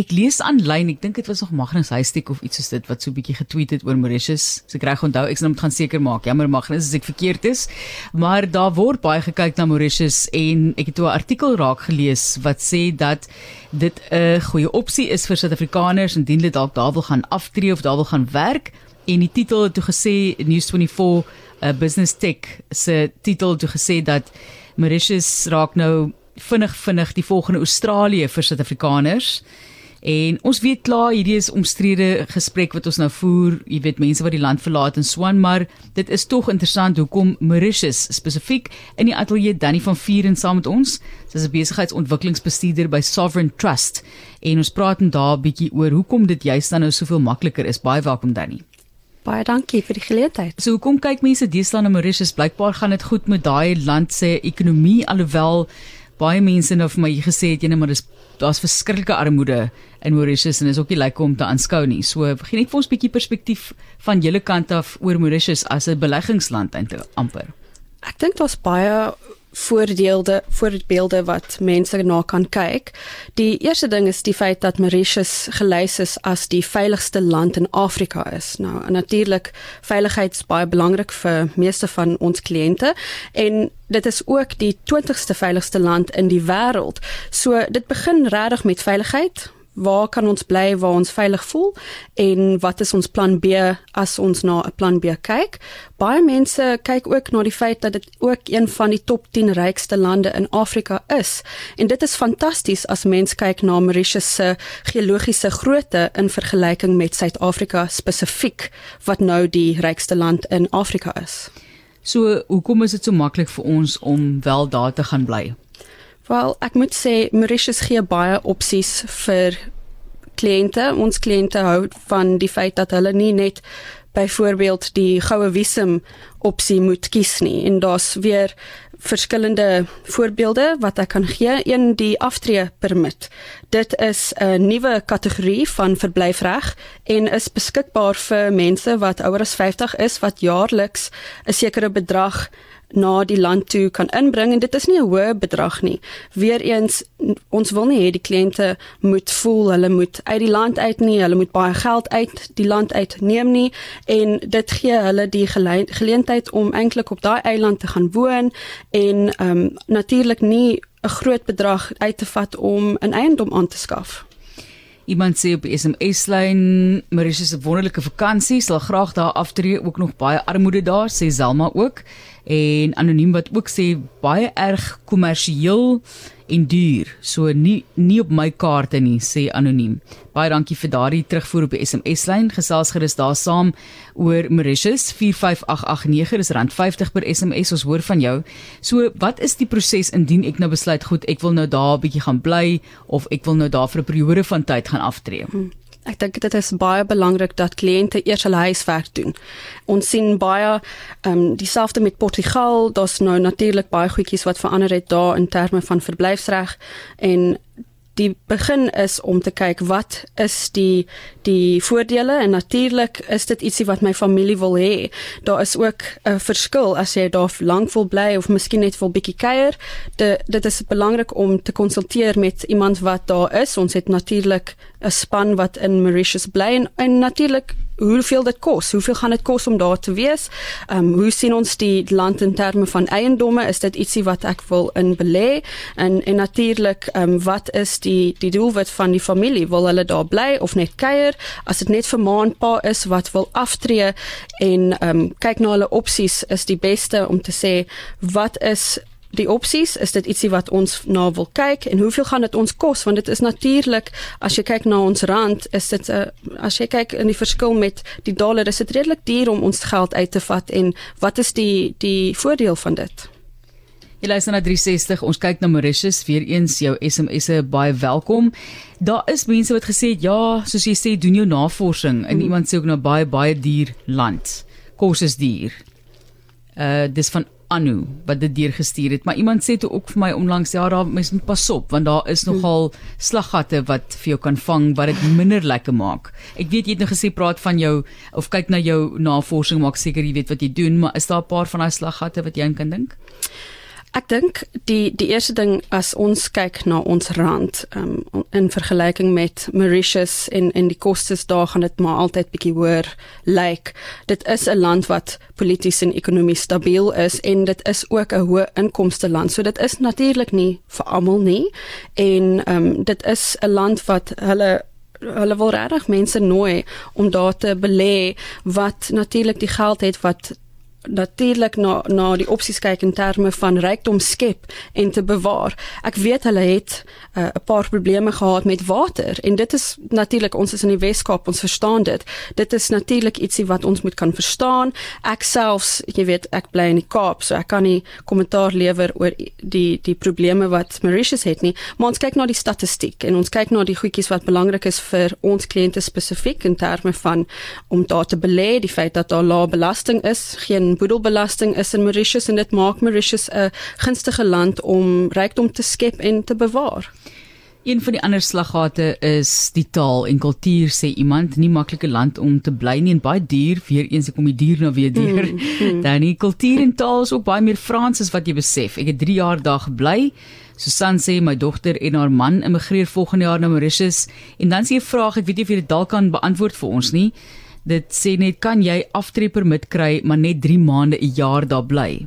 Ek lees aanlyn, ek dink dit was nog Magnus Huystek of iets soos dit wat so 'n bietjie getweet het oor Mauritius. So ek reg onthou, ek sal moet gaan seker maak. Jammer Magnus as ek verkeerd is. Maar daar word baie gekyk na Mauritius en ek het 'n artikel raak gelees wat sê dat dit 'n goeie opsie is vir Suid-Afrikaners indien hulle dalk daar wil gaan aftree of daar wil gaan werk. En die titel het toe gesê News24 'n uh, Business Tech se titel toe gesê dat Mauritius raak nou vinnig vinnig die volgende Australië vir Suid-Afrikaners. En ons weet klaar hierdie is omstrede gesprek wat ons nou voer, jy weet mense wat die land verlaat en swan, maar dit is tog interessant hoekom Mauritius spesifiek in die ateljee Danny van Vieren saam met ons. Sy is 'n besigheidsontwikkelingsbestuurder by Sovereign Trust en ons praat net daar 'n bietjie oor hoekom dit juist dan nou soveel makliker is. Baie welkom Danny. Baie dankie vir die geleentheid. So hoekom kyk mense deesdae na Mauritius? Blykbaar gaan dit goed met daai land se ekonomie alhoewel baie mense nou vir my gesê het jy net maar dis daar's verskriklike armoede in Mauritius en is ook nie lekker om te aanskou nie. So gee net vir ons 'n bietjie perspektief van julle kant af oor Mauritius as 'n beleggingsland eintlik amper. Ek dink daar's baie voorbeelde voorbeelde wat mense na kan kyk. Die eerste ding is die feit dat Mauritius gelys is as die veiligste land in Afrika is. Nou natuurlik veiligheid is baie belangrik vir meeste van ons kliënte en dit is ook die 20ste veiligste land in die wêreld. So dit begin regtig met veiligheid waar kan ons bly waar ons veilig voel en wat is ons plan B as ons na 'n plan B kyk? Baie mense kyk ook na die feit dat dit ook een van die top 10 rykste lande in Afrika is. En dit is fantasties as mens kyk na Mauritius se geologiese grootte in vergelyking met Suid-Afrika spesifiek wat nou die rykste land in Afrika is. So, hoekom is dit so maklik vir ons om wel daar te gaan bly? Wel, ek moet sê Mauritius gee baie opsies vir kliënte. Ons kliënte hou van die feit dat hulle nie net byvoorbeeld die goue visum opsie moet kies nie en daar's weer verskillende voorbeelde wat ek kan gee. Een die aftree permit. Dit is 'n nuwe kategorie van verblyfreg en is beskikbaar vir mense wat ouer as 50 is wat jaarliks 'n sekere bedrag na die land toe kan inbring en dit is nie 'n hoë bedrag nie. Weereens ons wil nie hê die kliënte moet voel hulle moet uit die land uit nie, hulle moet baie geld uit die land uit neem nie en dit gee hulle die geleentheid om eintlik op daai eiland te gaan woon en ehm um, natuurlik nie 'n groot bedrag uit te vat om 'n eiendom aan te skaf. Iemand sê op SMS lyn, Mauritius se wonderlike vakansie, sal graag daar aftree, ook nog baie armoede daar, sê Zelma ook en anoniem wat ook sê baie erg kommersieel en duur. So nie nie op my kaarte nie, sê anoniem. Baie dankie vir daardie terugvoer op die SMS lyn. Gesels gerus daar saam oor Mauritius 45889 dis rand 50 per SMS. Ons hoor van jou. So wat is die proses indien ek nou besluit goed, ek wil nou daar 'n bietjie gaan bly of ek wil nou daar vir 'n periode van tyd gaan aftree? Hmm. Ek dink dit is baie belangrik dat kliënte eers hulle huiswerk doen. Ons sien baie ehm um, dieselfde met Portugal, daar's nou natuurlik baie goedjies wat verander het daar in terme van verblyfsreg en die begin is om te kyk wat is die die voordele en natuurlik is dit ietsie wat my familie wil hê. Daar is ook 'n verskil as jy daar lank wil bly of miskien net vir 'n bietjie kuier. Dit is belangrik om te konsulteer met iemand wat daar is. Ons het natuurlik 'n span wat in Mauritius bly en, en natuurlik hoeveel dit kos? Hoeveel gaan dit kos om daar te wees? Ehm um, hoe sien ons die land in terme van eiendomme? Is dit ietsie wat ek wil in belê? En en natuurlik ehm um, wat is die die doelwit van die familie? Wil hulle daar bly of net kuier? As dit net vir maandpa is wat wil aftree en ehm um, kyk na hulle opsies is die beste om te sê wat is die opsies is dit ietsie wat ons na wil kyk en hoeveel gaan dit ons kos? Want dit is natuurlik as jy kyk na ons rand is dit 'n uh, eh, as jy kyk in die verskil met die dollar is dit redelik duur om ons geld uit te vat en wat is die die voordeel van dit? Jy luister na 360 ons kyk na Mauritius weer eens jou SMS'e baie welkom. Daar is mense wat gesê het ja soos jy sê doen jou navorsing. En mm. iemand sê ook nou baie baie duur land. Kos is duur. Uh dis van Anu wat dit deurgestuur het, maar iemand sê toe ook vir my onlangs ja, daar mens moet pas op want daar is nogal slaggatte wat vir jou kan vang wat dit minder lekker maak. Ek weet jy het nou gesê praat van jou of kyk na jou navorsing maak seker jy weet wat jy doen, maar is daar 'n paar van daai slaggatte wat jy aan kan dink? Ek dink die die eerste ding as ons kyk na ons rand um, in vergelyking met Mauritius en en die kostes daar gaan dit maar altyd bietjie hoër lyk. Like. Dit is 'n land wat polities en ekonomies stabiel is en dit is ook 'n hoë inkomste land. So dit is natuurlik nie vir almal nie en ehm um, dit is 'n land wat hulle hulle wil regtig mense nooi om daar te belê wat natuurlik die geld het wat natuurlik na na die opsies kyk in terme van rykdom skep en te bewaar. Ek weet hulle het uh, 'n paar probleme gehad met water en dit is natuurlik ons is in die Weskaap ons verstaan dit. Dit is natuurlik ietsie wat ons moet kan verstaan. Ek selfs, jy weet, ek bly in die Kaap, so ek kan nie kommentaar lewer oor die die probleme wat Mauritius het nie, maar ons kyk na die statistiek en ons kyk na die goedjies wat belangrik is vir ons kliënte spesifiek in terme van om daar te belê, die feit dat daar lae belasting is, geen boedelbelasting is in Mauritius en dit maak Mauritius 'n gunstige land om rykdom te skep en te bewaar. Een van die ander slaggate is die taal en kultuur sê iemand nie maklike land om te bly nie en baie duur weer eens ek kom die duur nou weer duur. Mm, mm. Dan die kultuur en taal is ook baie meer Frans as wat jy besef. Ek het 3 jaar daar gebly. Susan sê my dogter en haar man immigreer volgende jaar na Mauritius en dan sê 'n vraag ek weet nie of jy dit dalk kan beantwoord vir ons nie. Dit sê net kan jy aftreepermit kry maar net 3 maande 'n jaar daar bly.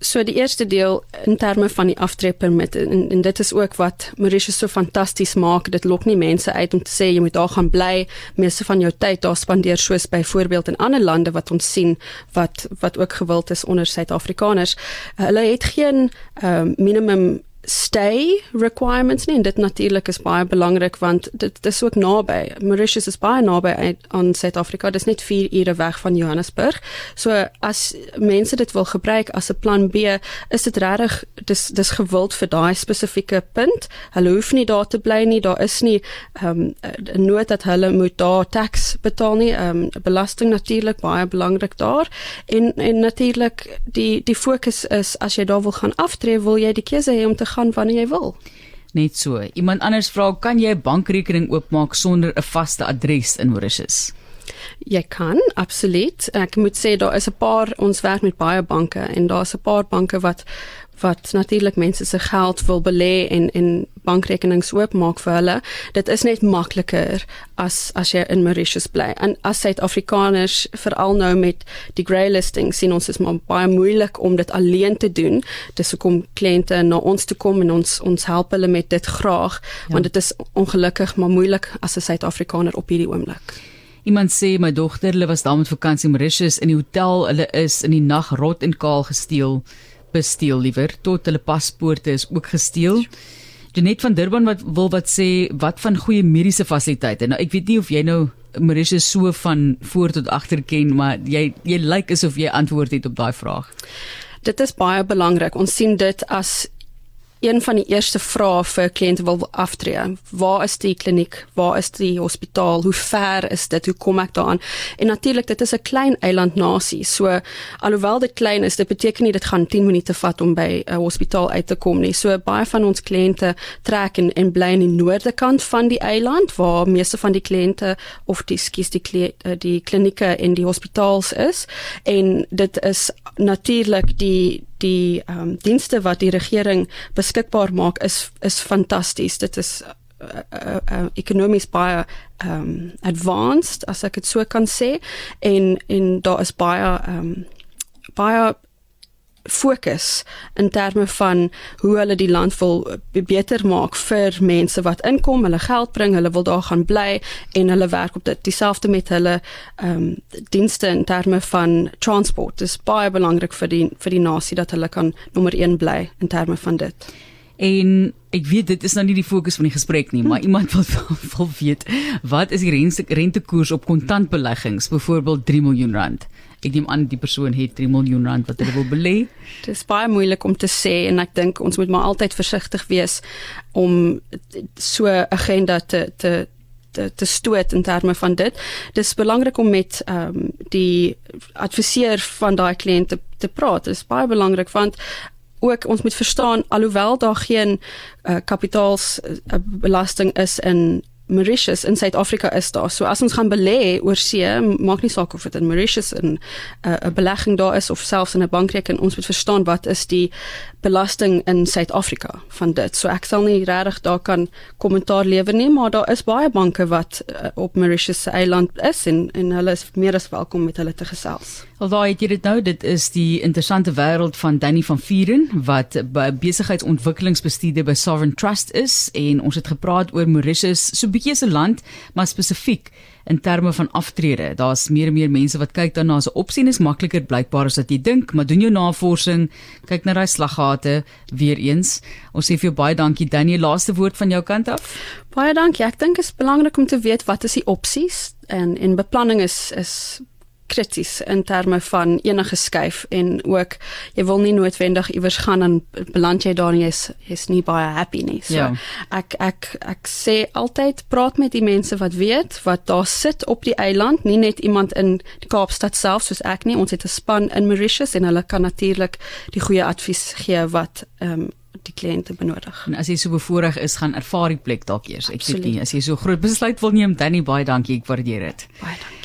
So die eerste deel in terme van die aftreepermit en, en dit is ook wat Mauritius so fantasties maak. Dit lok nie mense uit om te sê jy moet daar gaan bly, meeste van jou tyd daar spandeer soos byvoorbeeld in ander lande wat ons sien wat wat ook gewild is onder Suid-Afrikaners. Hulle het geen um, minimum stay requirements nie en dit natuurlik is baie belangrik want dit dis ook naby Mauritius is baie naby aan Suid-Afrika dis net 4 ure weg van Johannesburg. So as mense dit wil gebruik as 'n plan B is dit regtig dis dis gewild vir daai spesifieke punt. Hulle hoef nie daar te bly nie daar is nie um, 'n nood dat hulle moet daar tax betaal nie. Um, belasting natuurlik baie belangrik daar. En en natuurlik die die fokus is as jy daar wil gaan aftree wil jy die keuse hê om te gaan wanneer jy wil. Net so. Iemand anders vra, kan jy 'n bankrekening oopmaak sonder 'n vaste adres in Mauritius? Jy kan, absoluut. Ek moet sê daar is 'n paar ons werk met baie banke en daar's 'n paar banke wat wat natuurlik mense se geld wil belê en en bankrekenings oopmaak vir hulle. Dit is net makliker as as jy in Mauritius bly. En as Suid-Afrikaners veral nou met die grey listing sien ons is maar baie moeilik om dit alleen te doen. Dis hoekom kliënte na ons toe kom en ons ons help hulle met dit graag ja. want dit is ongelukkig maar moeilik as 'n Suid-Afrikaner op hierdie oomblik. Iemand sê my dogter, hulle was daar met vakansie in Mauritius in die hotel. Hulle is in die nag rot en kaal gesteel besteel liewer tot hulle paspoorte is ook gesteel. Janet van Durban wat wil wat sê wat van goeie mediese fasiliteite. Nou ek weet nie of jy nou Mauritius so van voor tot agter ken, maar jy jy lyk asof jy antwoord het op daai vraag. Dit is baie belangrik. Ons sien dit as een van die eerste vrae vir kliënte wil aftree. Waar is die kliniek? Waar is die hospitaal? Hoe ver is dit? Hoe kom ek daaraan? En natuurlik, dit is 'n klein eilandnasie. So alhoewel dit klein is, dit beteken nie dit gaan 10 minute vat om by 'n hospitaal uit te kom nie. So baie van ons kliënte trek en, en bly in die noorde kant van die eiland waar meeste van die kliënte of die skies die klie, eh, die klinieke en die hospitaals is. En dit is natuurlik die die ehm um, dienste wat die regering beskikbaar maak is is fantasties. Dit is uh, uh, uh, ekonomies baie ehm um, advanced as ek dit so kan sê en en daar is baie ehm um, baie fokus in terme van hoe hulle die land wil beter maak vir mense wat inkom, hulle geld bring, hulle wil daar gaan bly en hulle werk op dit dieselfde met hulle ehm um, dienste in terme van transport. Dit is baie belangrik vir die vir die nasie dat hulle kan nommer 1 bly in terme van dit. En ek weet dit is nou nie die fokus van die gesprek nie, maar hm. iemand wil wil weet wat is die rente rentekoers op kontantbeleggings, byvoorbeeld 3 miljoen rand? Ek neem aan die persoon het 3 miljoen rand wat hulle wil belê. Dit is baie moeilik om te sê en ek dink ons moet maar altyd versigtig wees om so 'n agenda te te te te stoot in terme van dit. Dis belangrik om met ehm um, die adviseur van daai kliënt te, te praat. Dit is baie belangrik want ook ons moet verstaan alhoewel daar geen uh, kapitaals uh, is in Mauritius in Suid-Afrika is daar. So as ons gaan belê oor see, maak nie saak of dit in Mauritius 'n 'n belegging daar is of selfs in 'n bankrekening, ons moet verstaan wat is die belasting in Suid-Afrika van dit. So ek sal nie regtig daar kan kommentaar lewer nie, maar daar is baie banke wat uh, op Mauritius se eiland is en en hulle is meer as welkom met hulle te gesels. Wel daai het jy dit nou, dit is die interessante wêreld van Danny van Vieren wat besigheidsontwikkelingsbestuurder by Sovereign Trust is en ons het gepraat oor Mauritius, so 'n bietjie se land, maar spesifiek in terme van aftrede. Daar's meer en meer mense wat kyk daarna as 'n opsie is makliker blykbaar as wat jy dink, maar doen jou navorsing, kyk na daai slaggate weer eens. Ons sê vir jou baie dankie Daniel, laaste woord van jou kant af. Baie dankie. Ek dink dit is belangrik om te weet wat is die opsies en en beplanning is is krities in terme van enige skuif en ook jy wil nie noodwendig iewers gaan en beland jy daar nie is is nie baie happy nie. So ja. ek ek ek sê altyd praat met die mense wat weet wat daar sit op die eiland, nie net iemand in Kaapstad self soos ek nie. Ons het 'n span in Mauritius en hulle kan natuurlik die goeie advies gee wat ehm um, die kliënte benodig. En as jy so bevoorreg is, gaan ervaar die plek dalk eers. Ek sê nie as jy so groot besluit wil neem, dan nie baie dankie, ek waardeer dit. Baie dankie.